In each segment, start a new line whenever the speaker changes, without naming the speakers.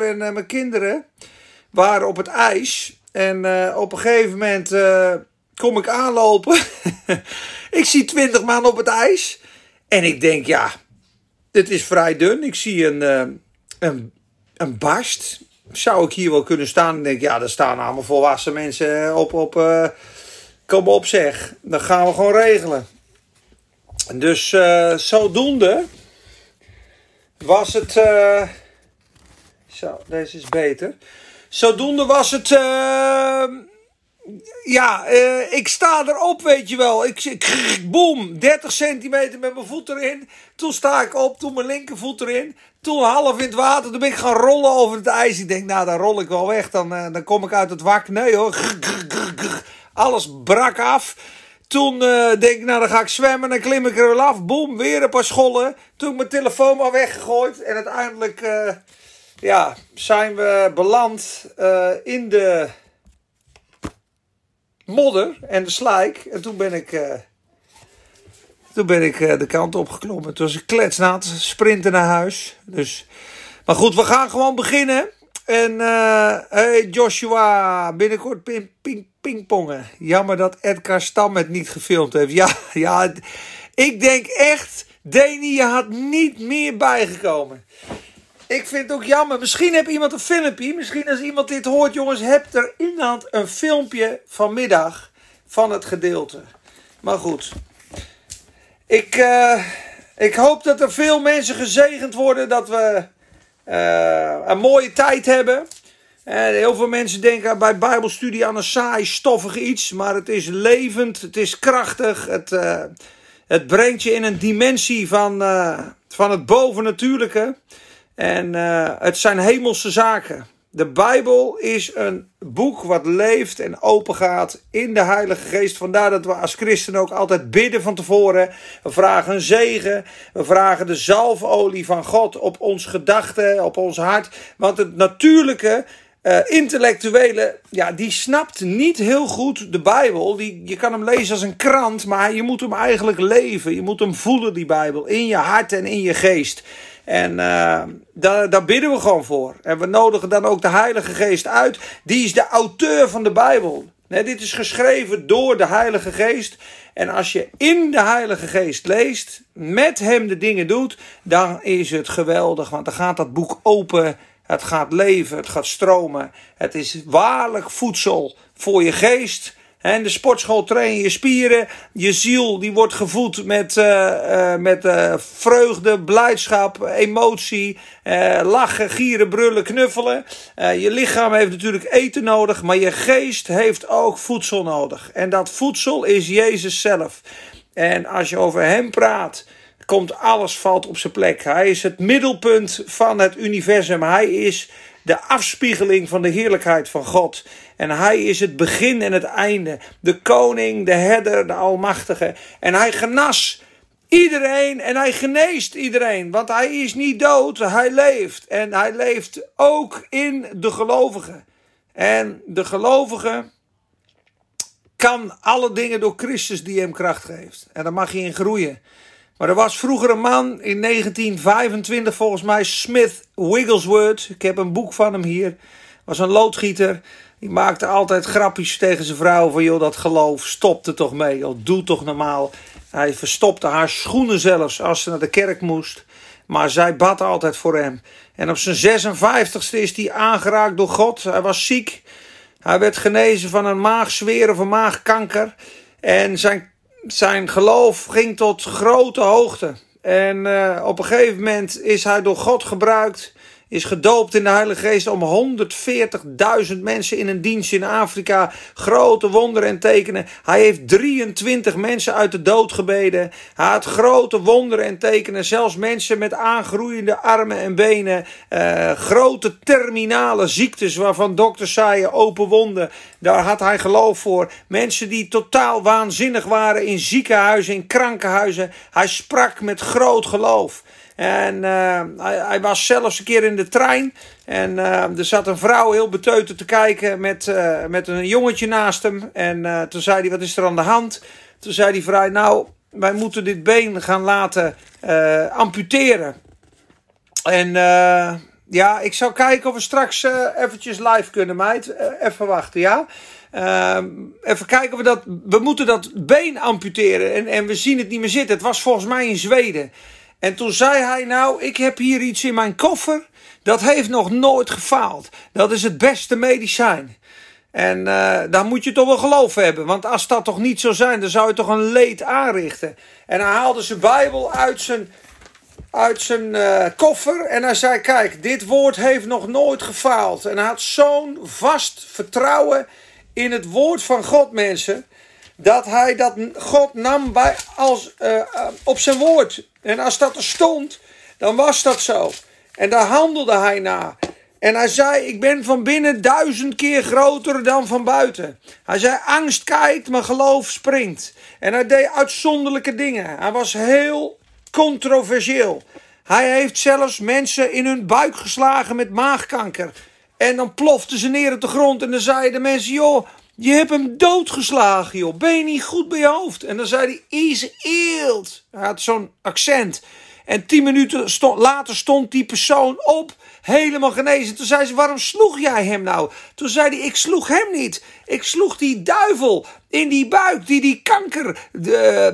en mijn kinderen waren op het ijs. En op een gegeven moment kom ik aanlopen. ik zie twintig man op het ijs. En ik denk, ja, dit is vrij dun. Ik zie een, een, een barst. Zou ik hier wel kunnen staan? En denk, ja, er staan allemaal volwassen mensen op. op kom op zeg, dan gaan we gewoon regelen. Dus uh, zodoende was het. Uh, zo, deze is beter. Zodoende was het. Uh, ja, ik sta erop, weet je wel. Ik, ik boom, 30 centimeter met mijn voet erin. Toen sta ik op, toen mijn linkervoet erin. Toen half in het water, toen ben ik gaan rollen over het ijs. Ik denk, nou, dan rol ik wel weg. Dan, dan kom ik uit het wak. Nee hoor. Alles brak af. Toen denk ik, nou dan ga ik zwemmen. Dan klim ik er wel af. Boom, weer een paar schollen. Toen mijn telefoon maar weggegooid. En uiteindelijk ja, zijn we beland uh, in de modder en de slijk. En toen ben ik, toen ben ik de kant opgeklommen. Toen was ik kletsnat, sprinten naar huis. Dus, maar goed, we gaan gewoon beginnen. En hey Joshua, binnenkort ping, ping, pingpongen. Jammer dat Edgar Stam het niet gefilmd heeft. Ja, ja, ik denk echt, Deni, je had niet meer bijgekomen. Ik vind het ook jammer. Misschien heb iemand een filmpje. Misschien als iemand dit hoort, jongens, hebt er iemand een filmpje vanmiddag van het gedeelte. Maar goed. Ik, uh, ik hoop dat er veel mensen gezegend worden. Dat we uh, een mooie tijd hebben. En heel veel mensen denken bij Bijbelstudie aan een saai, stoffig iets. Maar het is levend, het is krachtig. Het, het brengt je in een dimensie van, van het bovennatuurlijke. En uh, het zijn hemelse zaken. De Bijbel is een boek wat leeft en open gaat in de Heilige Geest. Vandaar dat we als christenen ook altijd bidden van tevoren. We vragen een zegen. We vragen de zalfolie van God op ons gedachten, op ons hart. Want het natuurlijke uh, intellectuele, ja, die snapt niet heel goed de Bijbel. Die, je kan hem lezen als een krant, maar je moet hem eigenlijk leven. Je moet hem voelen, die Bijbel, in je hart en in je geest. En uh, daar, daar bidden we gewoon voor. En we nodigen dan ook de Heilige Geest uit. Die is de auteur van de Bijbel. Dit is geschreven door de Heilige Geest. En als je in de Heilige Geest leest, met hem de dingen doet, dan is het geweldig. Want dan gaat dat boek open het gaat leven, het gaat stromen. Het is waarlijk voedsel voor je geest. En de sportschool train je spieren. Je ziel die wordt gevoed met, uh, uh, met uh, vreugde, blijdschap, emotie. lachen, gieren, brullen, knuffelen. je lichaam heeft natuurlijk eten nodig. Maar je geest heeft ook voedsel nodig. En dat voedsel is Jezus zelf. En als je over hem praat komt alles valt op zijn plek. Hij is het middelpunt van het universum. Hij is de afspiegeling van de heerlijkheid van God. En hij is het begin en het einde. De koning, de herder, de almachtige. En hij genas iedereen en hij geneest iedereen. Want hij is niet dood, hij leeft. En hij leeft ook in de gelovigen. En de gelovige kan alle dingen door Christus die hem kracht geeft. En daar mag je in groeien. Maar er was vroeger een man in 1925 volgens mij, Smith Wigglesworth. Ik heb een boek van hem hier. Was een loodgieter. Die maakte altijd grapjes tegen zijn vrouw van joh dat geloof, stop er toch mee. Joh, doe toch normaal. Hij verstopte haar schoenen zelfs als ze naar de kerk moest. Maar zij bad altijd voor hem. En op zijn 56ste is hij aangeraakt door God. Hij was ziek. Hij werd genezen van een maagzweer of een maagkanker. En zijn zijn geloof ging tot grote hoogte. En uh, op een gegeven moment is hij door God gebruikt is gedoopt in de Heilige Geest om 140.000 mensen in een dienst in Afrika. Grote wonderen en tekenen. Hij heeft 23 mensen uit de dood gebeden. Hij had grote wonderen en tekenen. Zelfs mensen met aangroeiende armen en benen. Uh, grote terminale ziektes waarvan dokters zeiden open wonden. Daar had hij geloof voor. Mensen die totaal waanzinnig waren in ziekenhuizen, in krankenhuizen. Hij sprak met groot geloof. En uh, hij, was zelfs een keer in de trein. En uh, er zat een vrouw heel beteuterd te kijken met, uh, met een jongetje naast hem. En toen zei hij, wat is er aan de hand? Toen zei die vrouw, nou, wij moeten dit been gaan laten amputeren. En Ja, ik zou kijken of we straks eventjes live kunnen, meid. Even wachten, ja? Even kijken of we dat... We moeten dat been amputeren en, en we zien het niet meer zitten. Het was volgens mij in Zweden. En toen zei hij, nou, ik heb hier iets in mijn koffer. Dat heeft nog nooit gefaald. Dat is het beste medicijn. En uh, daar moet je toch wel geloof hebben. Want als dat toch niet zou zijn, dan zou je toch een leed aanrichten. En hij haalde zijn Bijbel uit zijn, uit zijn uh, koffer. En hij zei: Kijk, dit woord heeft nog nooit gefaald. En hij had zo'n vast vertrouwen in het woord van God, mensen. Dat hij dat God nam bij, als, uh, op zijn woord. En als dat er stond, dan was dat zo. En daar handelde hij naar. En hij zei: Ik ben van binnen duizend keer groter dan van buiten. Hij zei: Angst kijkt, maar geloof springt. En hij deed uitzonderlijke dingen. Hij was heel controversieel. Hij heeft zelfs mensen in hun buik geslagen met maagkanker. En dan ploften ze neer op de grond. En dan zeiden de mensen: Joh, je hebt hem doodgeslagen, joh. Ben je niet goed bij je hoofd? En dan zei hij: Is eelt. Hij had zo'n accent. En tien minuten later stond die persoon op helemaal genezen. Toen zei ze, waarom sloeg jij hem nou? Toen zei hij, ik sloeg hem niet. Ik sloeg die duivel in die buik die die kanker,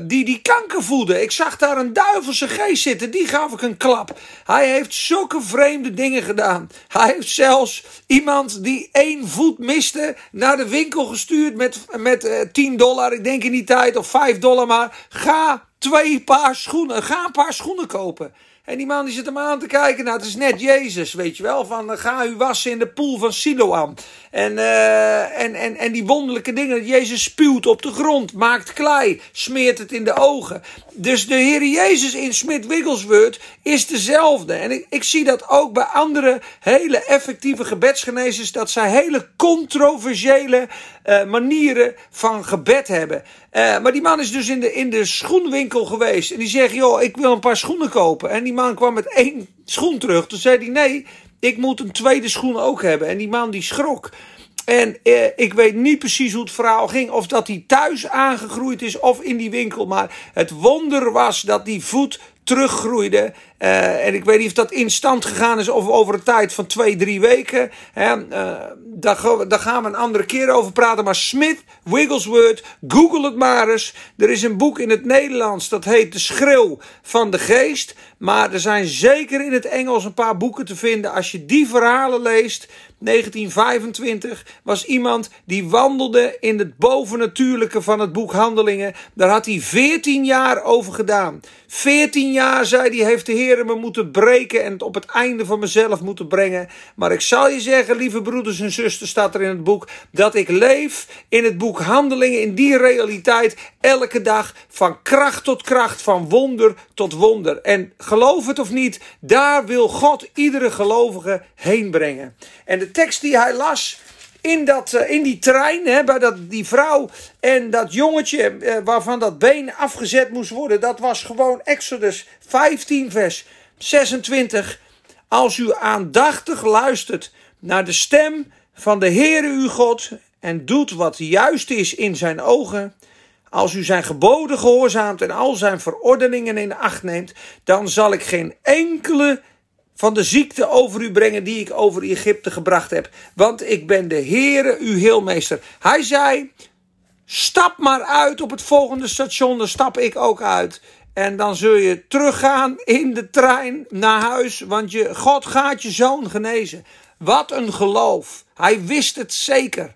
die die kanker voedde. Ik zag daar een duivelse geest zitten, die gaf ik een klap. Hij heeft zulke vreemde dingen gedaan. Hij heeft zelfs iemand die één voet miste naar de winkel gestuurd met, met uh, eh, 10 dollar, ik denk in die tijd, of 5 dollar maar. Ga twee paar schoenen, ga een paar schoenen kopen. En die man die zit hem aan te kijken. Nou, het is net Jezus, weet je wel. Van uh, ga u wassen in de poel van Siloam. En, uh, en, en, en die wonderlijke dingen. Jezus spuwt op de grond, maakt klei, smeert het in de ogen. Dus de Heer Jezus in Smith Wigglesworth is dezelfde. En ik, ik zie dat ook bij andere hele effectieve gebedsgenezers. Dat zij hele controversiële uh, manieren van gebed hebben. Maar die man is dus in de, in de schoenwinkel geweest. En die zegt, joh, ik wil een paar schoenen kopen. En die man kwam met één schoen terug. Toen zei hij, nee, ik moet een tweede schoen ook hebben. En die man die schrok. En eh, ik weet niet precies hoe het verhaal ging. Of dat hij thuis aangegroeid is of in die winkel. Maar het wonder was dat die voet teruggroeide. Uh, en ik weet niet of dat in stand gegaan is of over een tijd van twee, drie weken. Hè. Uh, daar, daar, gaan we een andere keer over praten. Maar Smith, Wigglesworth, google het maar eens. Er is een boek in het Nederlands dat heet De Schreeuw van de Geest. Maar er zijn zeker in het Engels een paar boeken te vinden. Als je die verhalen leest, 1925 was iemand die wandelde in het bovennatuurlijke van het boek Handelingen. Daar had hij 14 jaar over gedaan. 14 jaar, zei hij, heeft de Heer me moeten breken en het op het einde van mezelf moeten brengen. Maar ik zal je zeggen, lieve broeders en zusters, staat er in het boek, dat ik leef in het boek Handelingen, in die realiteit, elke dag van kracht tot kracht, van wonder tot wonder. En geloof het of niet, daar wil God iedere gelovige heen brengen. En de tekst die hij las in, dat, eh, in die trein, hè, bij dat, die vrouw en dat jongetje eh, waarvan dat been afgezet moest worden, dat was gewoon Exodus 15, vers 26. Als u aandachtig luistert naar de stem van de Heere uw God en doet wat juist is in zijn ogen, als u zijn geboden gehoorzaamt en al zijn verordeningen in acht neemt, dan zal ik geen enkele van de ziekte over u brengen die ik over Egypte gebracht heb. Want ik ben de Heere, uw heelmeester. Hij zei, stap maar uit op het volgende station, dan stap ik ook uit. En dan zul je teruggaan in de trein naar huis, want je, God gaat je zoon genezen. Wat een geloof. Hij wist het zeker.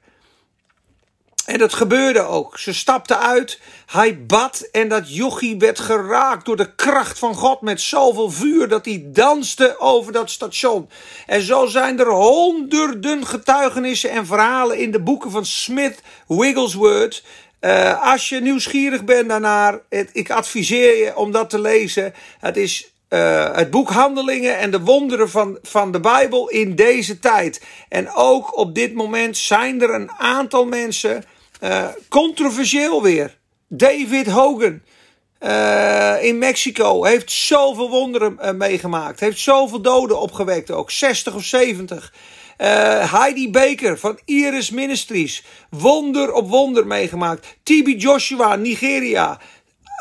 En dat gebeurde ook. Ze stapte uit, hij bad en dat jochie werd geraakt door de kracht van God met zoveel vuur dat hij danste over dat station. En zo zijn er honderden getuigenissen en verhalen in de boeken van Smith Wigglesworth. Uh, als je nieuwsgierig bent daarnaar, ik adviseer je om dat te lezen. Het is uh, het boek Handelingen en de wonderen van, van de Bijbel in deze tijd. En ook op dit moment zijn er een aantal mensen uh, controversieel weer. David Hogan uh, in Mexico heeft zoveel wonderen uh, meegemaakt. Heeft zoveel doden opgewekt ook. 60 of 70. Heidi Baker van Iris Ministries. Wonder op wonder meegemaakt. TB Joshua, Nigeria.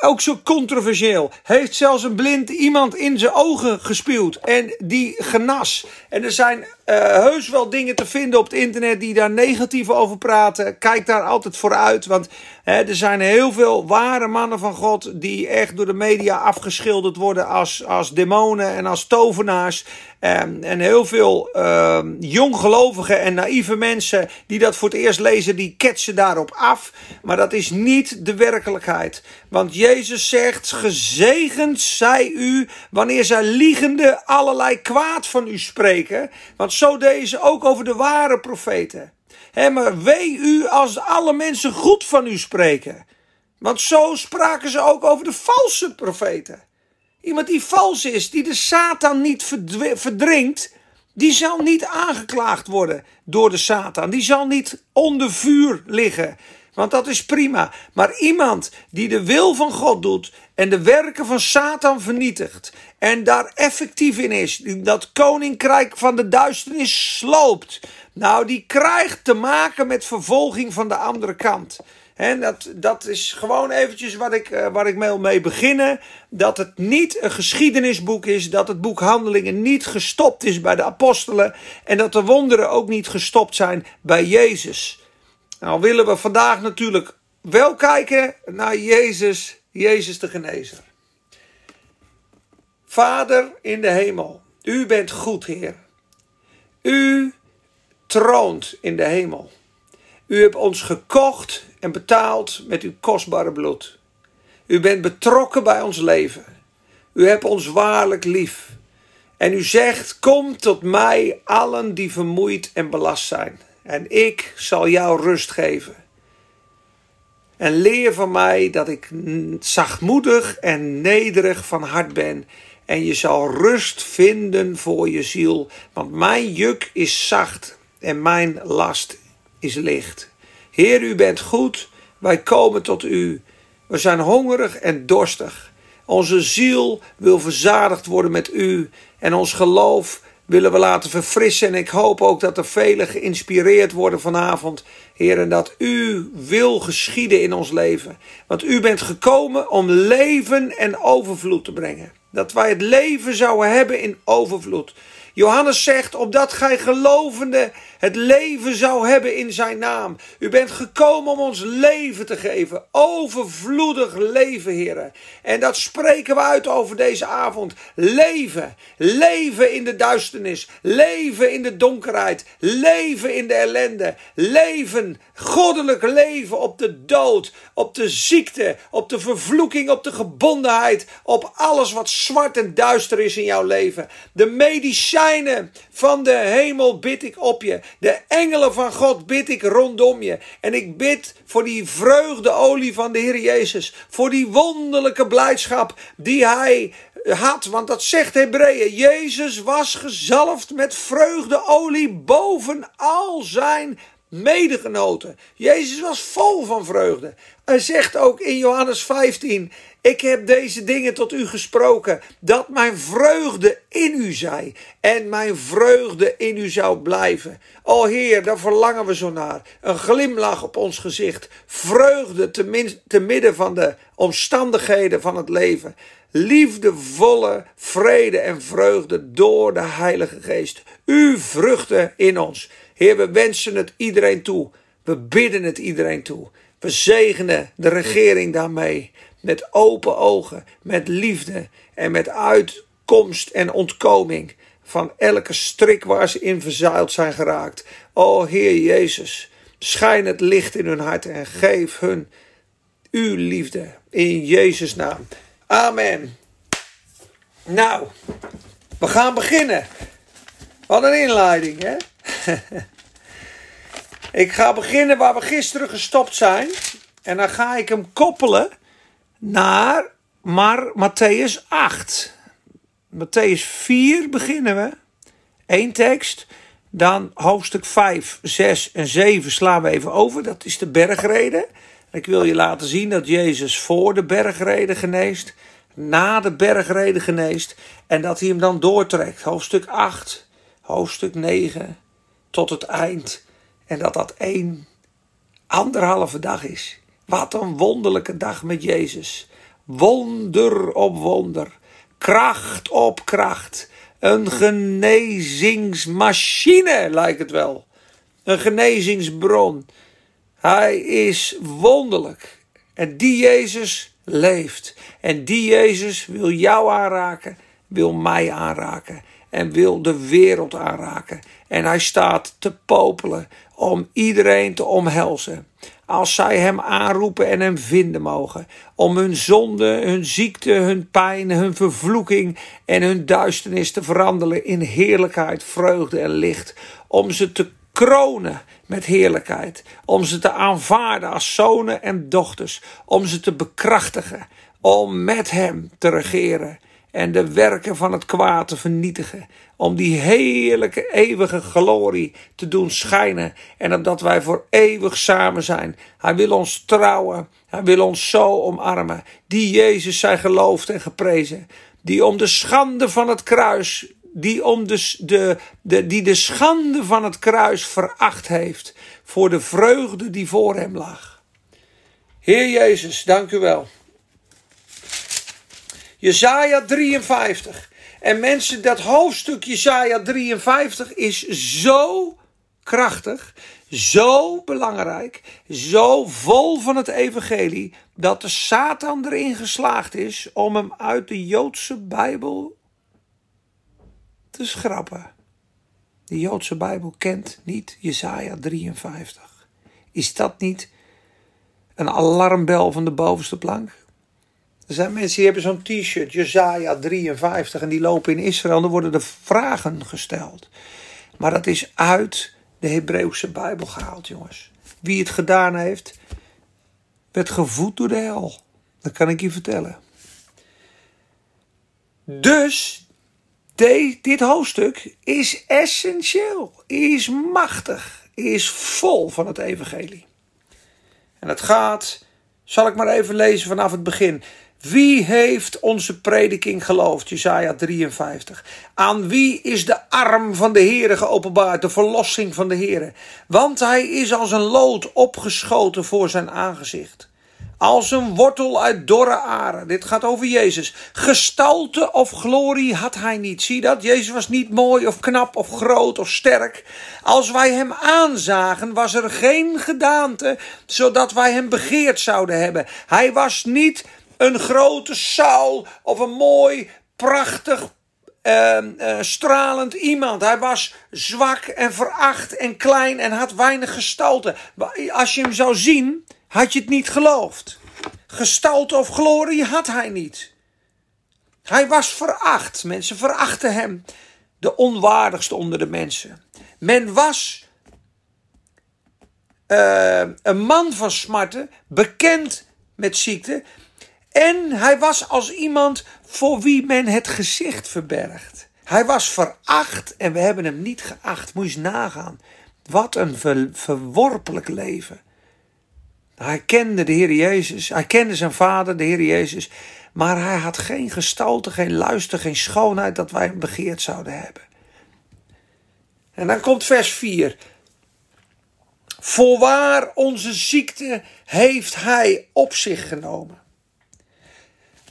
Ook zo controversieel. Heeft zelfs een blind iemand in zijn ogen gespuwd en die genas. En er zijn uh, heus wel dingen te vinden op het internet die daar negatief over praten. Kijk daar altijd voor uit, want hè, er zijn heel veel ware mannen van God die echt door de media afgeschilderd worden als, als demonen en als tovenaars. En, en heel veel uh, jonggelovige en naïeve mensen die dat voor het eerst lezen, die ketsen daarop af. Maar dat is niet de werkelijkheid. Want Jezus zegt: Gezegend zij u wanneer zij liegende allerlei kwaad van u spreken. Want zo deze ook over de ware profeten. He, maar wee u als alle mensen goed van u spreken. Want zo spraken ze ook over de valse profeten. Iemand die vals is, die de Satan niet verdringt, die zal niet aangeklaagd worden door de Satan. Die zal niet onder vuur liggen. Want dat is prima. Maar iemand die de wil van God doet en de werken van Satan vernietigt en daar effectief in is, dat koninkrijk van de duisternis sloopt, nou die krijgt te maken met vervolging van de andere kant. En dat, dat is gewoon eventjes wat ik, uh, waar ik mee, mee beginnen. Dat het niet een geschiedenisboek is. Dat het boek Handelingen niet gestopt is bij de apostelen. En dat de wonderen ook niet gestopt zijn bij Jezus. Nou willen we vandaag natuurlijk wel kijken naar Jezus, Jezus de genezer. Vader in de hemel, u bent goed, Heer. U troont in de hemel. U hebt ons gekocht en betaald met uw kostbare bloed. U bent betrokken bij ons leven. U hebt ons waarlijk lief. En u zegt: Kom tot mij, allen die vermoeid en belast zijn, en ik zal jou rust geven. En leer van mij dat ik zachtmoedig en nederig van hart ben. En je zal rust vinden voor je ziel. Want mijn juk is zacht en mijn last is licht. Heer, u bent goed. Wij komen tot u. We zijn hongerig en dorstig. Onze ziel wil verzadigd worden met u. En ons geloof willen we laten verfrissen. En ik hoop ook dat er velen geïnspireerd worden vanavond. Heer, en dat u wil geschieden in ons leven. Want u bent gekomen om leven en overvloed te brengen. Dat wij het leven zouden hebben in overvloed. Johannes zegt, opdat gij gelovende het leven zou hebben in zijn naam. U bent gekomen om ons leven te geven. Overvloedig leven, heren. En dat spreken we uit over deze avond. Leven. Leven in de duisternis. Leven in de donkerheid. Leven in de ellende. Leven. Goddelijk leven op de dood. Op de ziekte. Op de vervloeking. Op de gebondenheid. Op alles wat zwart en duister is in jouw leven. De medicijnen van de hemel bid ik op je. De engelen van God bid ik rondom je. En ik bid voor die vreugdeolie van de Heer Jezus. Voor die wonderlijke blijdschap die hij had. Want dat zegt Hebreeën. Jezus was gezalfd met vreugdeolie boven al zijn medegenoten. Jezus was vol van vreugde. Hij zegt ook in Johannes 15: Ik heb deze dingen tot u gesproken, dat mijn vreugde in u zij en mijn vreugde in u zou blijven. O Heer, daar verlangen we zo naar. Een glimlach op ons gezicht, vreugde te, te midden van de omstandigheden van het leven. Liefdevolle vrede en vreugde door de Heilige Geest. U vruchten in ons. Heer, we wensen het iedereen toe. We bidden het iedereen toe. We zegenen de regering daarmee. Met open ogen, met liefde en met uitkomst en ontkoming van elke strik waar ze in verzuild zijn geraakt. O Heer Jezus, schijn het licht in hun hart en geef hun uw liefde in Jezus' naam. Amen. Nou, we gaan beginnen. Wat een inleiding, hè? ik ga beginnen waar we gisteren gestopt zijn. En dan ga ik hem koppelen naar maar Matthäus 8. Matthäus 4 beginnen we. Eén tekst. Dan hoofdstuk 5, 6 en 7 slaan we even over. Dat is de bergreden. Ik wil je laten zien dat Jezus voor de bergreden geneest. Na de bergreden geneest. En dat hij hem dan doortrekt. Hoofdstuk 8, hoofdstuk 9 tot het eind. En dat dat één anderhalve dag is. Wat een wonderlijke dag met Jezus. Wonder op wonder. Kracht op kracht. Een genezingsmachine lijkt het wel. Een genezingsbron. Hij is wonderlijk. En die Jezus leeft. En die Jezus wil jou aanraken, wil mij aanraken en wil de wereld aanraken. En hij staat te popelen om iedereen te omhelzen. Als zij hem aanroepen en hem vinden mogen. Om hun zonde, hun ziekte, hun pijn, hun vervloeking en hun duisternis te veranderen in heerlijkheid, vreugde en licht. Om ze te kronen met heerlijkheid. Om ze te aanvaarden als zonen en dochters. Om ze te bekrachtigen. Om met hem te regeren en de werken van het kwaad te vernietigen. Om die heerlijke eeuwige glorie te doen schijnen. En omdat wij voor eeuwig samen zijn. Hij wil ons trouwen. Hij wil ons zo omarmen. Die Jezus zij geloofd en geprezen. Die om de schande van het kruis. Die, om de, de, de, die de schande van het kruis veracht heeft. Voor de vreugde die voor hem lag. Heer Jezus, dank u wel. Jezaja 53. En mensen, dat hoofdstuk Jezaja 53 is zo krachtig, zo belangrijk, zo vol van het evangelie, dat de Satan erin geslaagd is om hem uit de Joodse Bijbel te schrappen. De Joodse Bijbel kent niet Jezaja 53. Is dat niet een alarmbel van de bovenste plank? Er zijn mensen die hebben zo'n t-shirt, Jezaja 53, en die lopen in Israël dan worden er vragen gesteld. Maar dat is uit de Hebreeuwse Bijbel gehaald, jongens. Wie het gedaan heeft, werd gevoed door de hel. Dat kan ik je vertellen. Dus dit hoofdstuk is essentieel, is machtig, is vol van het evangelie. En het gaat, zal ik maar even lezen vanaf het begin. Wie heeft onze prediking geloofd? Jesaja 53. Aan wie is de arm van de Heere geopenbaard, de verlossing van de Heere? Want hij is als een lood opgeschoten voor zijn aangezicht. Als een wortel uit dorre aren. Dit gaat over Jezus. Gestalte of glorie had hij niet. Zie dat? Jezus was niet mooi of knap of groot of sterk. Als wij hem aanzagen, was er geen gedaante, zodat wij hem begeerd zouden hebben. Hij was niet een grote Saul of een mooi, prachtig, uh, uh, stralend iemand. Hij was zwak en veracht en klein en had weinig gestalte. Als je hem zou zien, had je het niet geloofd. Gestalte of glorie had hij niet. Hij was veracht. Mensen verachten hem. De onwaardigste onder de mensen. Men was uh, een man van smarten, bekend met ziekte. En hij was als iemand voor wie men het gezicht verbergt. Hij was veracht en we hebben hem niet geacht. Moet je eens nagaan. Wat een ver, verworpelijk leven. Hij kende de Heer Jezus. Hij kende zijn vader, de Heer Jezus. Maar hij had geen gestalte, geen luister, geen schoonheid dat wij hem begeerd zouden hebben. En dan komt vers 4. Voorwaar onze ziekte heeft hij op zich genomen.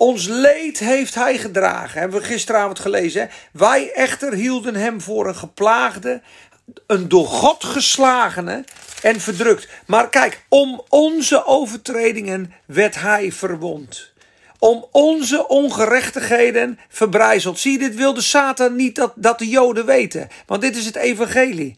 Ons leed heeft hij gedragen. Hebben we gisteravond gelezen. Hè? Wij echter hielden hem voor een geplaagde, een door God geslagene en verdrukt. Maar kijk, om onze overtredingen werd hij verwond. Om onze ongerechtigheden verbrijzeld. Zie, dit wilde Satan niet dat, dat de Joden weten. Want dit is het evangelie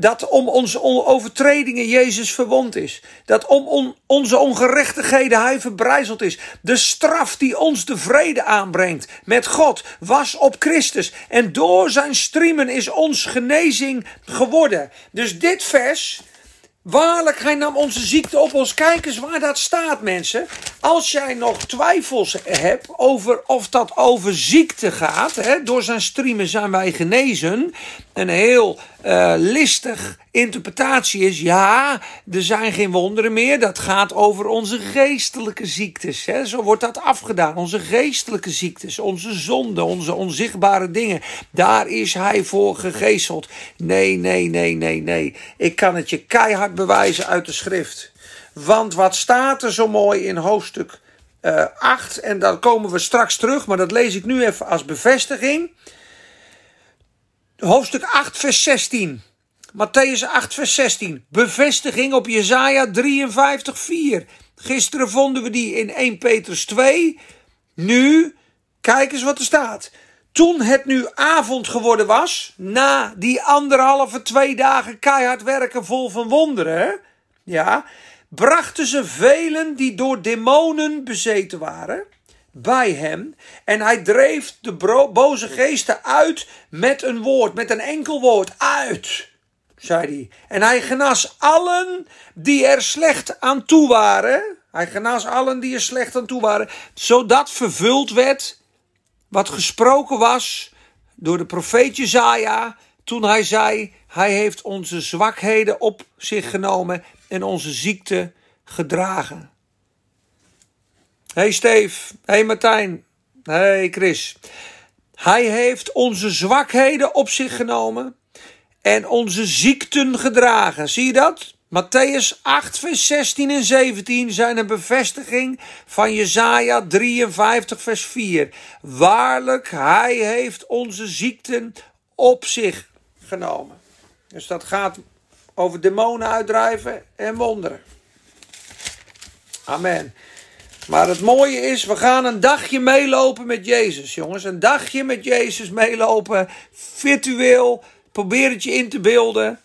dat om onze overtredingen Jezus verwond is. Dat om onze ongerechtigheden hij verbrijzeld is. De straf die ons de vrede aanbrengt met God was op Christus. En door zijn striemen is ons genezing geworden. Dus dit vers Waarlijk, hij nam onze ziekte op ons. Kijk eens waar dat staat, mensen. Als jij nog twijfels hebt over of dat over ziekte gaat, hè, door zijn striemen zijn wij genezen. Een heel uh, listig interpretatie is: ja, er zijn geen wonderen meer. Dat gaat over onze geestelijke ziektes. Hè. Zo wordt dat afgedaan. Onze geestelijke ziektes, onze zonden, onze onzichtbare dingen. Daar is hij voor gegezeld. Nee, nee, nee, nee, nee. Ik kan het je keihard bewijzen uit de schrift. Want wat staat er zo mooi in hoofdstuk uh, 8. En dan komen we straks terug, maar dat lees ik nu even als bevestiging. Hoofdstuk 8, vers 16. Matthäus 8, vers 16. Bevestiging op Jezaja 53, 4. Gisteren vonden we die in 1 Petrus 2. Nu, kijk eens wat er staat. Toen het nu avond geworden was, na die anderhalve, twee dagen keihard werken vol van wonderen, ja, brachten ze velen die door demonen bezeten waren bij hem. En hij dreef de boze geesten uit met een woord, met een enkel woord. Uit, zei hij. En hij genas allen die er slecht aan toe waren. Hij genas allen die er slecht aan toe waren. Zodat vervuld werd wat gesproken was door de profeet Jezaja. Toen hij zei, hij heeft onze zwakheden op zich genomen en onze ziekte gedragen. Hey Steve, hey Martijn, hey Chris. Hij heeft onze zwakheden op zich genomen en onze ziekten gedragen. Zie je dat? Matthäus 8, vers 16 en 17 zijn een bevestiging van Jesaja 53, vers 4. Waarlijk, hij heeft onze ziekten op zich genomen. Dus dat gaat over demonen uitdrijven en wonderen. Amen. Maar het mooie is, we gaan een dagje meelopen met Jezus, jongens. Een dagje met Jezus meelopen, virtueel. Probeer het je in te beelden.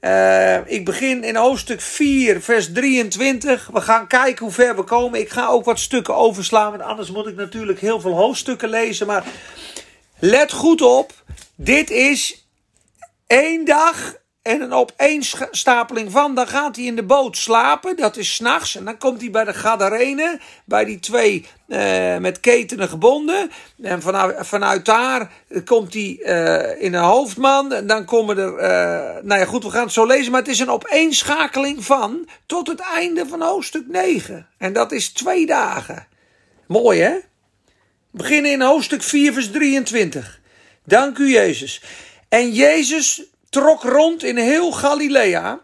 Uh, ik begin in hoofdstuk 4, vers 23. We gaan kijken hoe ver we komen. Ik ga ook wat stukken overslaan, want anders moet ik natuurlijk heel veel hoofdstukken lezen. Maar let goed op, dit is één dag en een opeenstapeling van. Dan gaat hij in de boot slapen. Dat is s'nachts. En dan komt hij bij de Gadarene. Bij die twee uh, met ketenen gebonden. En vanuit, daar komt hij uh, in een hoofdman. En dan komen er. Uh, nou ja, goed, we gaan het zo lezen. Maar het is een opeenschakeling van. Tot het einde van hoofdstuk 9. En dat is twee dagen. Mooi hè? Beginnen in hoofdstuk 4, vers 23. Dank u, Jezus. En Jezus trok rond in heel Galilea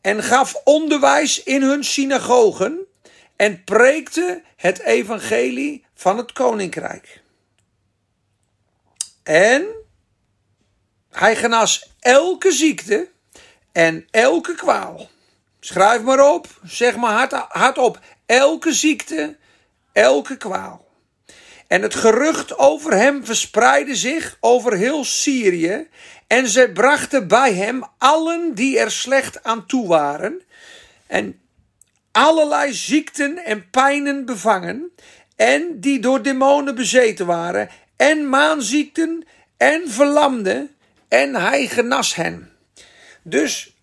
en gaf onderwijs in hun synagogen en preekte het evangelie van het koninkrijk. En hij genas elke ziekte en elke kwaal. Schrijf maar op, zeg maar hard, hard op. Elke ziekte, elke kwaal. En het gerucht over hem verspreidde zich over heel Syrië. En zij brachten bij hem allen die er slecht aan toe waren. En allerlei ziekten en pijnen bevangen. En die door demonen bezeten waren. En maanziekten en verlamden. En hij genas hen. Dus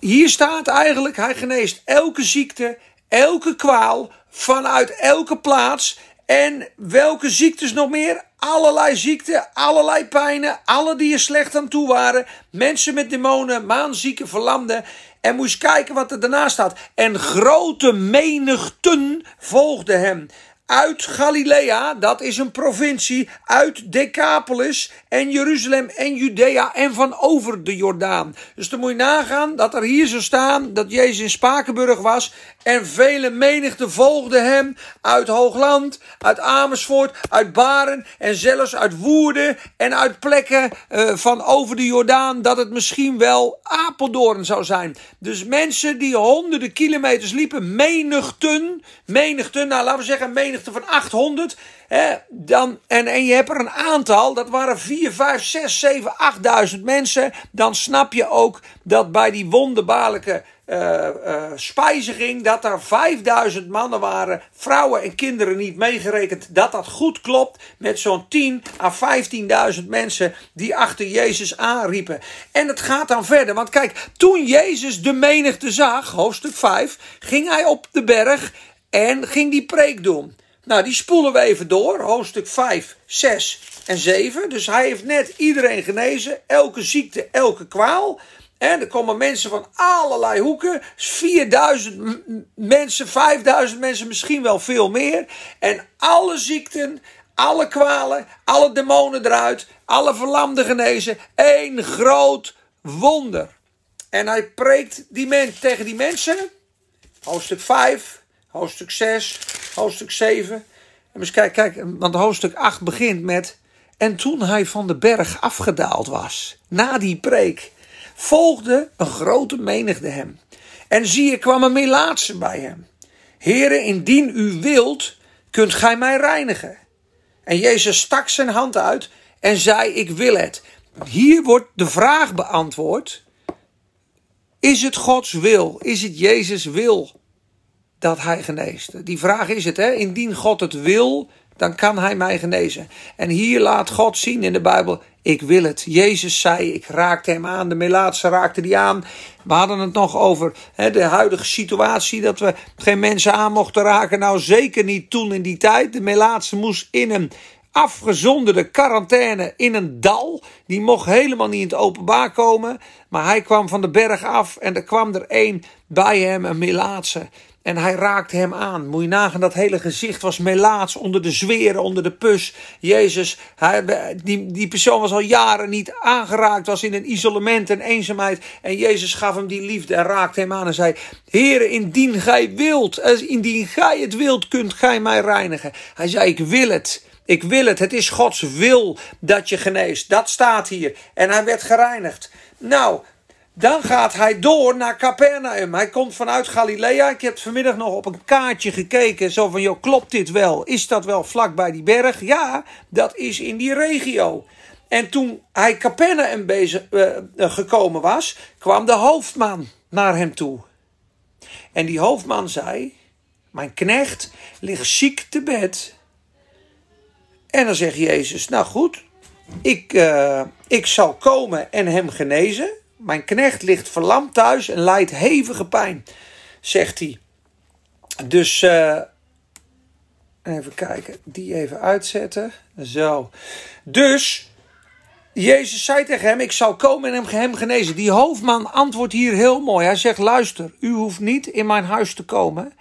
hier staat eigenlijk: hij geneest elke ziekte, elke kwaal vanuit elke plaats. En welke ziektes nog meer? Allerlei ziekten, allerlei pijnen, alle die er slecht aan toe waren. Mensen met demonen, maanzieken, verlamden. En moest kijken wat er daarna staat. En grote menigten volgden hem uit Galilea, dat is een provincie, uit Decapolis en Jeruzalem en Judea en van over de Jordaan. Dus dan moet je nagaan dat er hier zo staan dat Jezus in Spakenburg was en vele menigten volgden hem uit Hoogland, uit Amersfoort, uit Baren en zelfs uit Woerden en uit plekken uh, van over de Jordaan dat het misschien wel Apeldoorn zou zijn. Dus mensen die honderden kilometers liepen, menigten, menigten, nou laten we zeggen menigten van 800. Hè, dan, en, en je hebt er een aantal, dat waren 4, 5, 6, 7, 8000 mensen. Dan snap je ook dat bij die wonderbaarlijke uh, uh, spijziging, dat er 5000 mannen waren, vrouwen en kinderen niet meegerekend, dat dat goed klopt met zo'n 10 à 15.000 mensen die achter Jezus aanriepen. En het gaat dan verder, want kijk, toen Jezus de menigte zag, hoofdstuk 5, ging hij op de berg en ging die preek doen. Nou, die spoelen we even door. Hoofdstuk 5, 6 en 7. Dus hij heeft net iedereen genezen. Elke ziekte, elke kwaal. En er komen mensen van allerlei hoeken. 4000 mensen, 5000 mensen, misschien wel veel meer. En alle ziekten, alle kwalen, alle demonen eruit. Alle verlamden genezen. Eén groot wonder. En hij preekt die men, tegen die mensen. Hoofdstuk 5, hoofdstuk 6, hoofdstuk 7. En eens kijk, kijk, want hoofdstuk 8 begint met. En toen hij van de berg afgedaald was, na die preek, volgde een grote menigte hem. En zie je, kwam een melaatse bij hem. Heren, indien u wilt, kunt gij mij reinigen. En Jezus stak zijn hand uit en zei: Ik wil het. Hier wordt de vraag beantwoord: Is het Gods wil? Is het Jezus' wil dat hij geneest? Die vraag is het, hè? Indien God het wil, dan kan hij mij genezen. En hier laat God zien in de Bijbel: Ik wil het. Jezus zei: Ik raakte hem aan. De Melaatse raakte die aan. We hadden het nog over hè, de huidige situatie: dat we geen mensen aan mochten raken. Nou, zeker niet toen in die tijd. De Melaatse moest in een afgezonderde quarantaine in een dal. Die mocht helemaal niet in het openbaar komen. Maar hij kwam van de berg af en er kwam er één bij hem, een Melaatse. En hij raakte hem aan. Moet je nagaan, dat hele gezicht was melaats onder de zweren, onder de pus. Jezus, hij, die, die persoon was al jaren niet aangeraakt, was in een isolement en eenzaamheid. En Jezus gaf hem die liefde en raakte hem aan en zei: Heere, indien gij wilt, indien gij het wilt, kunt gij mij reinigen. Hij zei: Ik wil het. Ik wil het. Het is Gods wil dat je geneest. Dat staat hier. En hij werd gereinigd. Nou, dan gaat hij door naar Capernaum. Hij komt vanuit Galilea. Ik heb vanmiddag nog op een kaartje gekeken. Zo van, joh, klopt dit wel? Is dat wel vlak bij die berg? Ja, dat is in die regio. En toen hij Capernaum bezig, uh, gekomen was, kwam de hoofdman naar hem toe. En die hoofdman zei: Mijn knecht ligt ziek te bed. En dan zegt Jezus: Nou goed, ik, uh, ik zal komen en hem genezen. Mijn knecht ligt verlamd thuis en lijdt hevige pijn, zegt hij. Dus, uh, even kijken, die even uitzetten. Zo. Dus, Jezus zei tegen hem: Ik zal komen en hem genezen. Die hoofdman antwoordt hier heel mooi. Hij zegt: Luister, u hoeft niet in mijn huis te komen.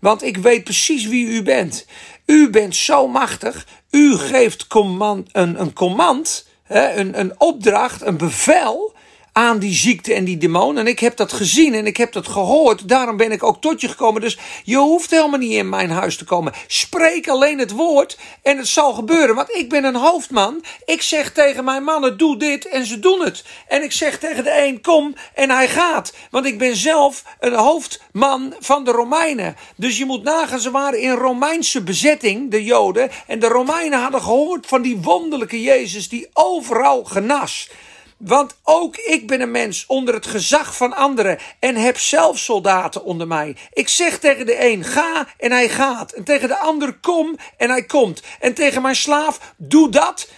Want ik weet precies wie u bent. U bent zo machtig. U geeft een, een command, een, een opdracht, een bevel aan die ziekte en die demon. En ik heb dat gezien en ik heb dat gehoord. Daarom ben ik ook tot je gekomen. Dus je hoeft helemaal niet in mijn huis te komen. Spreek alleen het woord en het zal gebeuren. Want ik ben een hoofdman. Ik zeg tegen mijn mannen: doe dit en ze doen het. En ik zeg tegen de een: kom en hij gaat. Want ik ben zelf een hoofdman van de Romeinen. Dus je moet nagaan, ze waren in Romeinse bezetting, de Joden. En de Romeinen hadden gehoord van die wonderlijke Jezus die overal genas. Want ook ik ben een mens onder het gezag van anderen en heb zelf soldaten onder mij. Ik zeg tegen de een ga en hij gaat. En tegen de ander kom en hij komt. En tegen mijn slaaf doe dat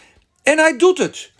en hij doet het.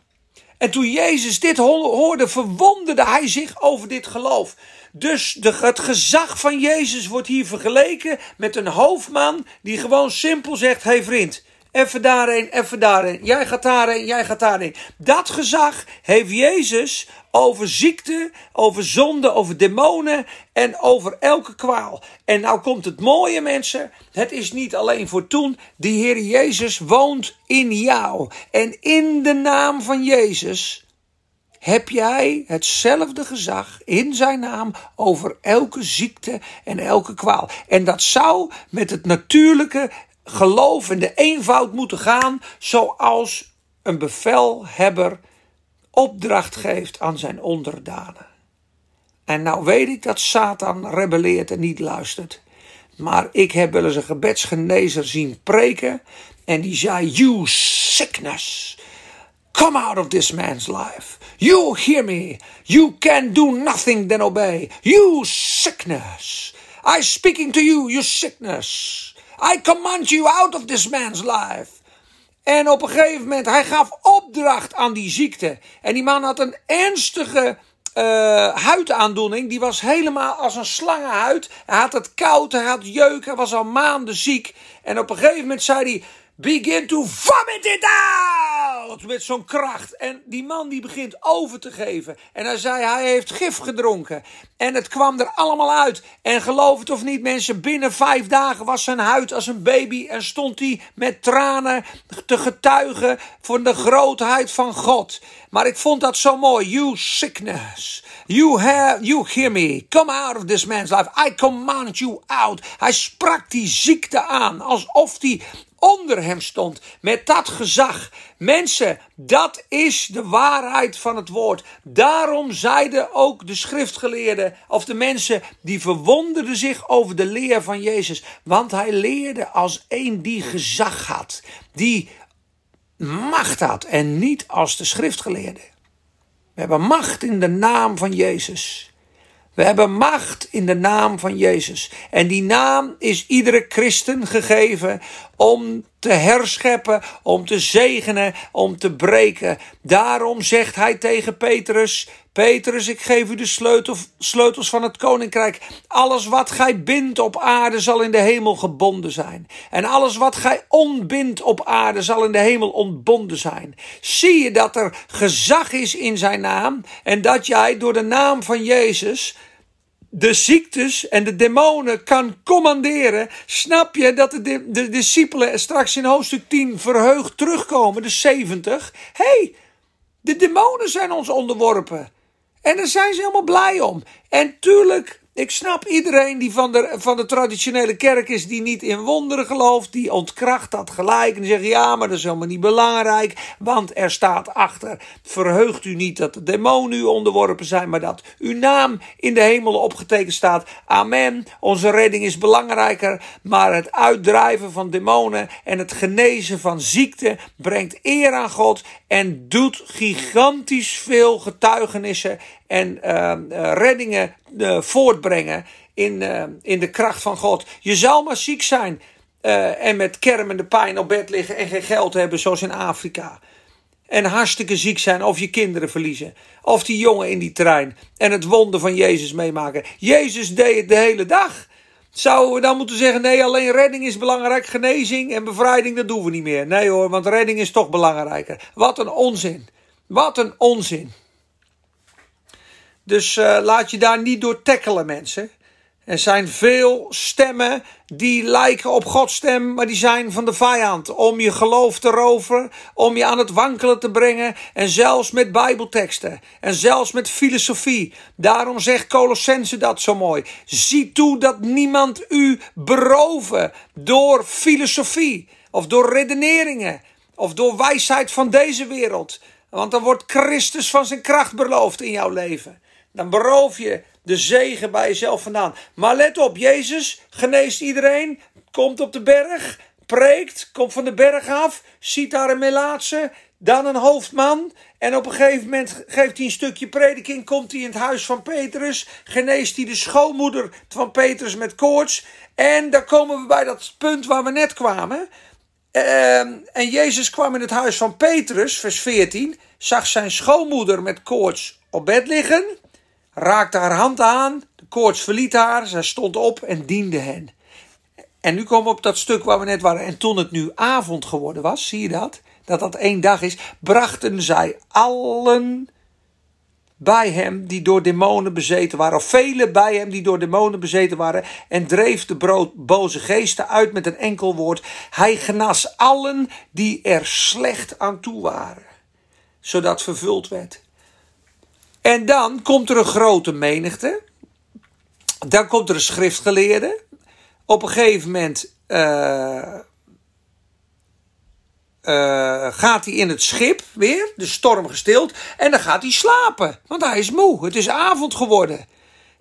En toen Jezus dit hoorde, verwonderde hij zich over dit geloof. Dus de, het gezag van Jezus wordt hier vergeleken met een hoofdman die gewoon simpel zegt: hey vriend, even daarheen, even daarheen. Jij gaat daarheen, jij gaat daarheen. Dat gezag heeft Jezus over ziekte, over zonde, over demonen en over elke kwaal. En nou komt het mooie mensen, het is niet alleen voor toen, die Heer Jezus woont in jou. En in de naam van Jezus heb jij hetzelfde gezag in zijn naam over elke ziekte en elke kwaal. En dat zou met het natuurlijke geloof en de eenvoud moeten gaan zoals een bevelhebber opdracht geeft aan zijn onderdanen. En nou weet ik dat Satan rebelleert en niet luistert. Maar ik heb wel eens een gebedsgenezer zien preken. En die zei: You sickness, come out of this man's life. You hear me. You can do nothing than obey. You sickness. I speaking to you, you sickness. I command you out of this man's life. En op een gegeven moment, hij gaf opdracht aan die ziekte. En die man had een ernstige uh, huidaandoening. Die was helemaal als een slangenhuid. Hij had het koud, hij had jeuk, hij was al maanden ziek. En op een gegeven moment zei hij: Begin to vomit it out! met zo'n kracht. En die man die begint over te geven. En hij zei, hij heeft gif gedronken. En het kwam er allemaal uit. En geloof het of niet mensen, binnen vijf dagen was zijn huid als een baby. En stond hij met tranen te getuigen voor de grootheid van God. Maar ik vond dat zo mooi. You sickness. You have, you hear me. Come out of this man's life. I command you out. Hij sprak die ziekte aan. Alsof die onder hem stond. Met dat gezag. Mensen, dat is de waarheid van het woord. Daarom zeiden ook de schriftgeleerden, of de mensen die verwonderden zich over de leer van Jezus. Want hij leerde als een die gezag had. Die macht had en niet als de schriftgeleerden. We hebben macht in de naam van Jezus. We hebben macht in de naam van Jezus. En die naam is iedere christen gegeven om te herscheppen, om te zegenen, om te breken. Daarom zegt hij tegen Petrus: Petrus, ik geef u de sleutels, sleutels van het koninkrijk. Alles wat gij bindt op aarde zal in de hemel gebonden zijn. En alles wat gij ontbindt op aarde zal in de hemel ontbonden zijn. Zie je dat er gezag is in zijn naam en dat jij door de naam van Jezus de ziektes en de demonen kan commanderen, snap je dat de, de, discipelen straks in hoofdstuk 10 verheugd terugkomen, de 70. Hé, hey, de demonen zijn ons onderworpen. En daar zijn ze helemaal blij om. En tuurlijk ik snap iedereen die van de, van de traditionele kerk is, die niet in wonderen gelooft, die ontkracht dat gelijk en zegt ja, maar dat is helemaal niet belangrijk, want er staat achter, verheugt u niet dat de demonen u onderworpen zijn, maar dat uw naam in de hemel opgetekend staat. Amen, onze redding is belangrijker, maar het uitdrijven van demonen en het genezen van ziekte brengt eer aan God en doet gigantisch veel getuigenissen en uh, reddingen uh, voortbrengen in, uh, in de kracht van God. Je zal maar ziek zijn en met kermende pijn op bed liggen en geen geld hebben, zoals in Afrika. En hartstikke ziek zijn of je kinderen verliezen. Of die jongen in die trein en het wonder van Jezus meemaken. Jezus deed het de hele dag. Zouden we dan moeten zeggen: nee, alleen redding is belangrijk, genezing en bevrijding, dat doen we niet meer. Nee hoor, want redding is toch belangrijker. Wat een onzin. Wat een onzin. Dus uh, laat je daar niet door tackelen, mensen. Er zijn veel stemmen die lijken op Gods stem, maar die zijn van de vijand. Om je geloof te roven, om je aan het wankelen te brengen. En zelfs met Bijbelteksten. En zelfs met filosofie. Daarom zegt Colossense dat zo mooi. Zie toe dat niemand u beroven door filosofie. Of door redeneringen. Of door wijsheid van deze wereld. Want dan wordt Christus van zijn kracht beloofd in jouw leven. Dan beroof je de zegen bij jezelf vandaan. Maar let op, Jezus geneest iedereen, komt op de berg, preekt, komt van de berg af, ziet daar een melaatse, dan een hoofdman. En op een gegeven moment geeft hij een stukje prediking, komt hij in het huis van Petrus, geneest hij de schoonmoeder van Petrus met koorts. En dan komen we bij dat punt waar we net kwamen. Ehm, en Jezus kwam in het huis van Petrus, vers 14, zag zijn schoonmoeder met koorts op bed liggen raakte haar hand aan, de koorts verliet haar, zij stond op en diende hen. En nu komen we op dat stuk waar we net waren. En toen het nu avond geworden was, zie je dat? Dat dat één dag is, brachten zij allen bij hem die door demonen bezeten waren, of velen bij hem die door demonen bezeten waren, en dreef de brood, boze geesten uit met een enkel woord. Hij genas allen die er slecht aan toe waren, zodat vervuld werd. En dan komt er een grote menigte. Dan komt er een schriftgeleerde. Op een gegeven moment uh, uh, gaat hij in het schip weer, de storm gestild. En dan gaat hij slapen, want hij is moe. Het is avond geworden.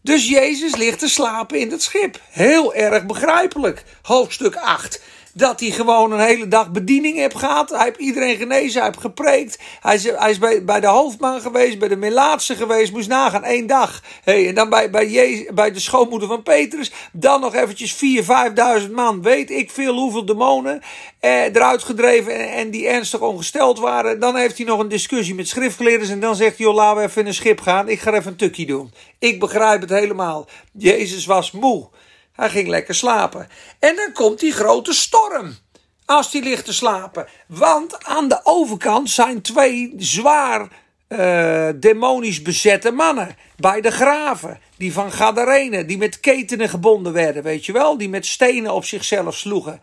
Dus Jezus ligt te slapen in het schip. Heel erg begrijpelijk. Hoofdstuk 8 dat hij gewoon een hele dag bediening heeft gehad. Hij heeft iedereen genezen, hij heeft gepreekt. Hij is, hij is bij, bij de hoofdman geweest, bij de Melaatse geweest. Moest nagaan, één dag. Hey, en dan bij, bij, Jezus, bij de schoonmoeder van Petrus. Dan nog eventjes 4.000, 5.000 man. Weet ik veel hoeveel demonen eh, eruit gedreven en, en, die ernstig ongesteld waren. Dan heeft hij nog een discussie met schriftgeleerders. En dan zegt hij, joh, laten we even in een schip gaan. Ik ga even een tukje doen. Ik begrijp het helemaal. Jezus was moe. Hij ging lekker slapen. En dan komt die grote storm. als die ligt te slapen. Want aan de overkant zijn twee zwaar uh, demonisch bezette mannen. Bij de graven. Die van Gadarene. Die met ketenen gebonden werden. Weet je wel? Die met stenen op zichzelf sloegen.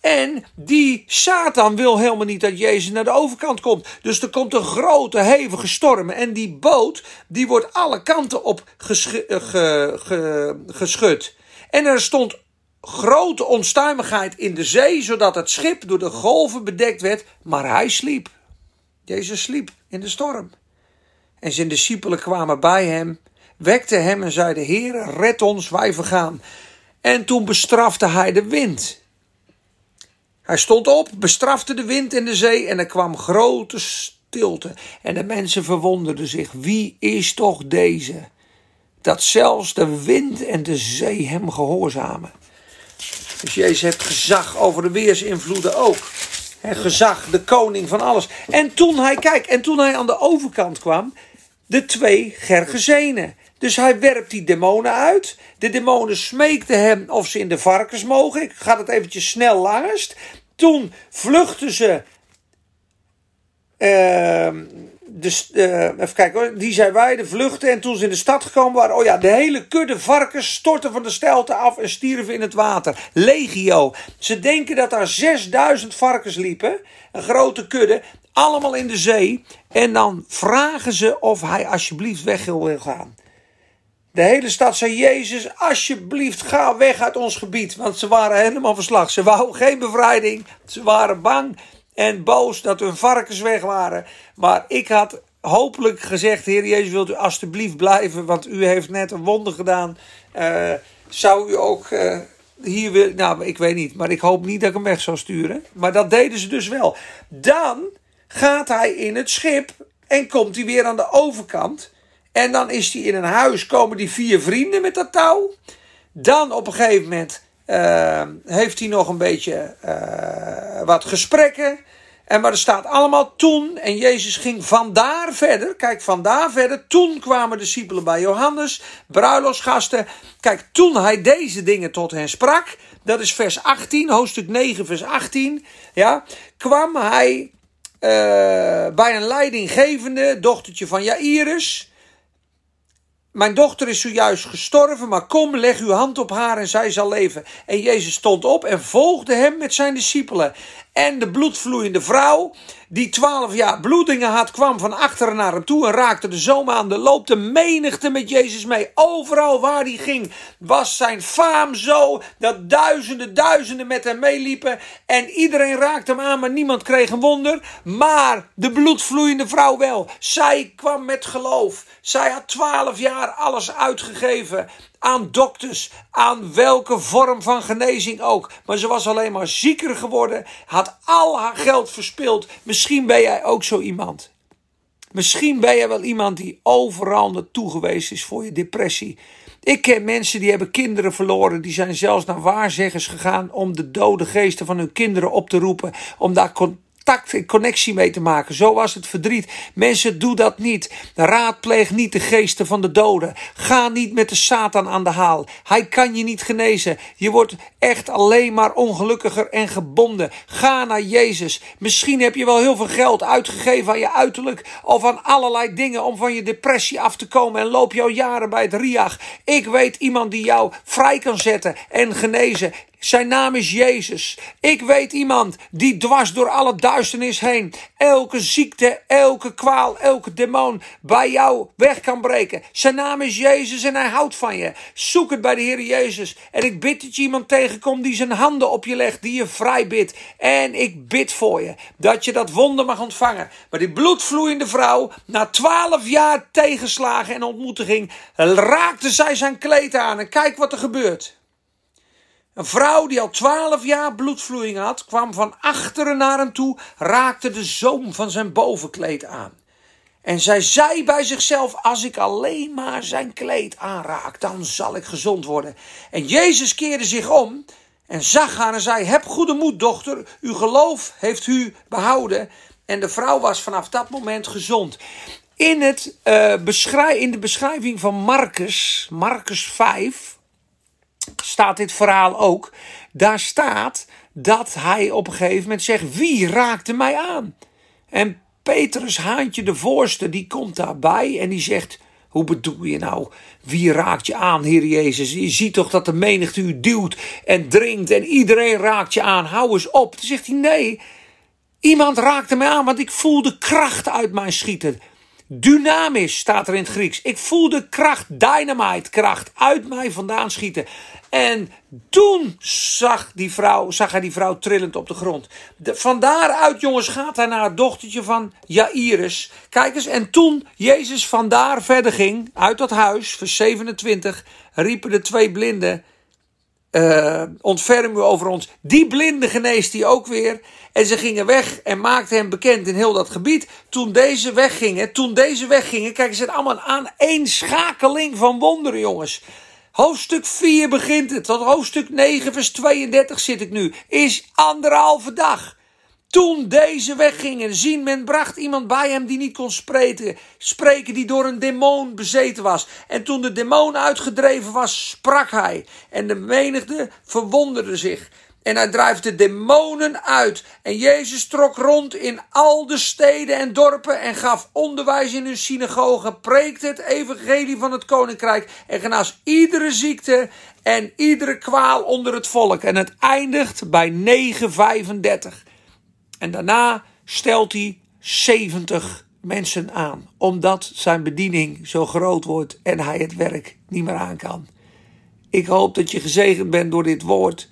En die Satan wil helemaal niet dat Jezus naar de overkant komt. Dus er komt een grote, hevige storm. En die boot, die wordt alle kanten op geschud. En er stond grote onstuimigheid in de zee, zodat het schip door de golven bedekt werd. Maar hij sliep. Jezus sliep in de storm. En zijn discipelen kwamen bij hem, wekten hem en zeiden: Heer, red ons, wij vergaan. En toen bestrafte hij de wind. Hij stond op, bestrafte de wind en de zee en er kwam grote stilte. En de mensen verwonderden zich: Wie is toch deze? Dat zelfs de wind en de zee hem gehoorzamen. Dus Jezus heeft gezag over de weersinvloeden ook. Gezag, de koning van alles. En toen hij, kijk, en toen hij aan de overkant kwam, de twee Gergezenen. Dus hij werpt die demonen uit. De demonen smeekten hem of ze in de varkens mogen. Ik ga het eventjes snel langst. Toen vluchten ze. Uh, de, uh, even kijken hoor. Die zijn wij, de vluchten. En toen ze in de stad gekomen waren. Oh ja, de hele kudde varkens stortten van de stelte af en stierven in het water. Legio. Ze denken dat daar 6000 varkens liepen. Een grote kudde. Allemaal in de zee. En dan vragen ze of hij alsjeblieft weg wil gaan. De hele stad zei: Jezus, alsjeblieft, ga weg uit ons gebied. Want ze waren helemaal verslag. Ze wouden geen bevrijding. Ze waren bang en boos dat hun varkens weg waren. Maar ik had hopelijk gezegd: Heer Jezus, wilt u alsjeblieft blijven? Want u heeft net een wonder gedaan. Uh, zou u ook. Uh, hier wil, nou, ik weet niet, maar ik hoop niet dat ik hem weg zou sturen. Maar dat deden ze dus wel. Dan gaat hij in het schip en komt hij weer aan de overkant. En dan is hij in een huis, komen die vier vrienden met dat touw. Dan op een gegeven moment uh, heeft hij nog een beetje uh, wat gesprekken. En maar er staat allemaal toen. En Jezus ging vandaar verder. Kijk, vandaar verder. Toen kwamen discipelen bij Johannes. Bruiloftsgasten. Kijk, toen hij deze dingen tot hen sprak. Dat is vers 18, hoofdstuk 9, vers 18. Ja, kwam hij uh, bij een leidinggevende, dochtertje van Jairus. Mijn dochter is zojuist gestorven, maar kom, leg uw hand op haar en zij zal leven. En Jezus stond op en volgde hem met zijn discipelen. En de bloedvloeiende vrouw, die twaalf jaar bloedingen had, kwam van achteren naar hem toe en raakte de zoom aan. De loop de menigte met Jezus mee. Overal waar hij ging, was zijn faam zo dat duizenden, duizenden met hem meeliepen. En iedereen raakte hem aan, maar niemand kreeg een wonder. Maar de bloedvloeiende vrouw wel. Zij kwam met geloof. Zij had twaalf jaar alles uitgegeven aan dokters, aan welke vorm van genezing ook. Maar ze was alleen maar zieker geworden, had al haar geld verspild. Misschien ben jij ook zo iemand. Misschien ben jij wel iemand die overal naartoe geweest is voor je depressie. Ik ken mensen die hebben kinderen verloren. Die zijn zelfs naar waarzeggers gegaan om de dode geesten van hun kinderen op te roepen. Om daar contact en connectie mee te maken. Zo was het verdriet. Mensen, doe dat niet. Raadpleeg niet de geesten van de doden. Ga niet met de Satan aan de haal. Hij kan je niet genezen. Je wordt echt alleen maar ongelukkiger en gebonden. Ga naar Jezus. Misschien heb je wel heel veel geld uitgegeven aan je uiterlijk of aan allerlei dingen om van je depressie af te komen en loop jouw jaren bij het RIAG. Ik weet iemand die jou vrij kan zetten en genezen. Zijn naam is Jezus. Ik weet iemand die dwars door alle duisternis heen elke ziekte, elke kwaal, elke demon bij jou weg kan breken. Zijn naam is Jezus en hij houdt van je. Zoek het bij de Heer Jezus. En ik bid dat je iemand tegenkomt die zijn handen op je legt, die je vrij bidt. En ik bid voor je dat je dat wonder mag ontvangen. Maar die bloedvloeiende vrouw, na twaalf jaar tegenslagen en ontmoetiging, raakte zij zijn kleed aan. En kijk wat er gebeurt. Een vrouw die al twaalf jaar bloedvloeiing had, kwam van achteren naar hem toe, raakte de zoom van zijn bovenkleed aan. En zij zei bij zichzelf: Als ik alleen maar zijn kleed aanraak, dan zal ik gezond worden. En Jezus keerde zich om en zag haar en zei: Heb goede moed, dochter, uw geloof heeft u behouden. En de vrouw was vanaf dat moment gezond. In, het, uh, in de beschrijving van Marcus, Marcus 5, staat dit verhaal ook. Daar staat dat hij op een gegeven moment zegt: Wie raakte mij aan? En Petrus, Haantje de voorste, die komt daarbij en die zegt: Hoe bedoel je nou? Wie raakt je aan, Heer Jezus? Je ziet toch dat de menigte u duwt en dringt en iedereen raakt je aan. Hou eens op. Dan zegt hij: Nee, iemand raakte mij aan, want ik voelde kracht uit mijn schieten. Dynamisch staat er in het Grieks. Ik voelde kracht, dynamite kracht uit mij vandaan schieten. En toen zag, die vrouw, zag hij die vrouw trillend op de grond. De, van daaruit, jongens, gaat hij naar het dochtertje van Jairus. Kijk eens, en toen Jezus vandaar verder ging, uit dat huis, vers 27, riepen de twee blinden uh, ontferm u over ons. Die blinde geneest hij ook weer. En ze gingen weg en maakten hem bekend in heel dat gebied. Toen deze weggingen, toen deze weggingen, kijk, ze allemaal aan één schakeling van wonderen, jongens. Hoofdstuk 4 begint het, tot hoofdstuk 9, vers 32 zit ik nu. Is anderhalve dag. Toen deze weggingen, zien men bracht iemand bij hem die niet kon spreken, spreken, die door een demon bezeten was. En toen de demon uitgedreven was, sprak hij. En de menigte verwonderde zich. En hij drijft de demonen uit. En Jezus trok rond in al de steden en dorpen en gaf onderwijs in hun synagogen, preekte het evangelie van het koninkrijk en genas iedere ziekte en iedere kwaal onder het volk. En het eindigt bij 935. En daarna stelt hij 70 mensen aan, omdat zijn bediening zo groot wordt en hij het werk niet meer aan kan. Ik hoop dat je gezegend bent door dit woord.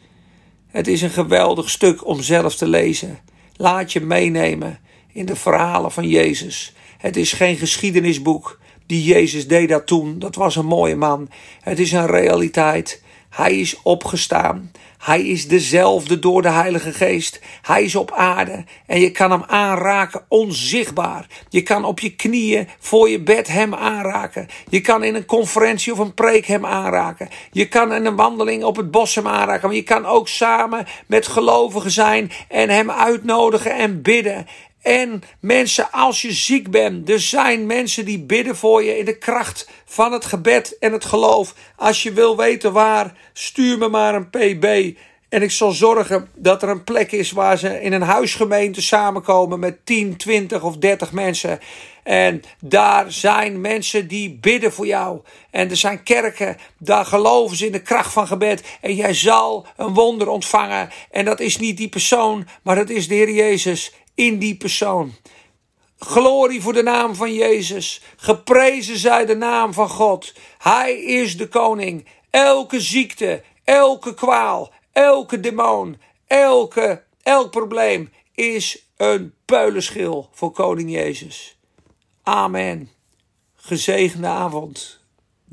Het is een geweldig stuk om zelf te lezen. Laat je meenemen in de verhalen van Jezus. Het is geen geschiedenisboek. Die Jezus deed dat toen. Dat was een mooie man. Het is een realiteit. Hij is opgestaan. Hij is dezelfde door de Heilige Geest. Hij is op aarde en je kan hem aanraken onzichtbaar. Je kan op je knieën voor je bed hem aanraken. Je kan in een conferentie of een preek hem aanraken. Je kan in een wandeling op het bos hem aanraken. Maar je kan ook samen met gelovigen zijn en hem uitnodigen en bidden. En mensen, als je ziek bent, er zijn mensen die bidden voor je in de kracht van het gebed en het geloof. Als je wil weten waar, stuur me maar een PB. En ik zal zorgen dat er een plek is waar ze in een huisgemeente samenkomen met 10, 20 of 30 mensen. En daar zijn mensen die bidden voor jou. En er zijn kerken, daar geloven ze in de kracht van gebed. En jij zal een wonder ontvangen. En dat is niet die persoon, maar dat is de Heer Jezus in die persoon. Glorie voor de naam van Jezus. Geprezen zij de naam van God. Hij is de koning. Elke ziekte, elke kwaal, elke demon, elke, elk probleem is een peulenschil voor koning Jezus. Amen. Gezegende avond.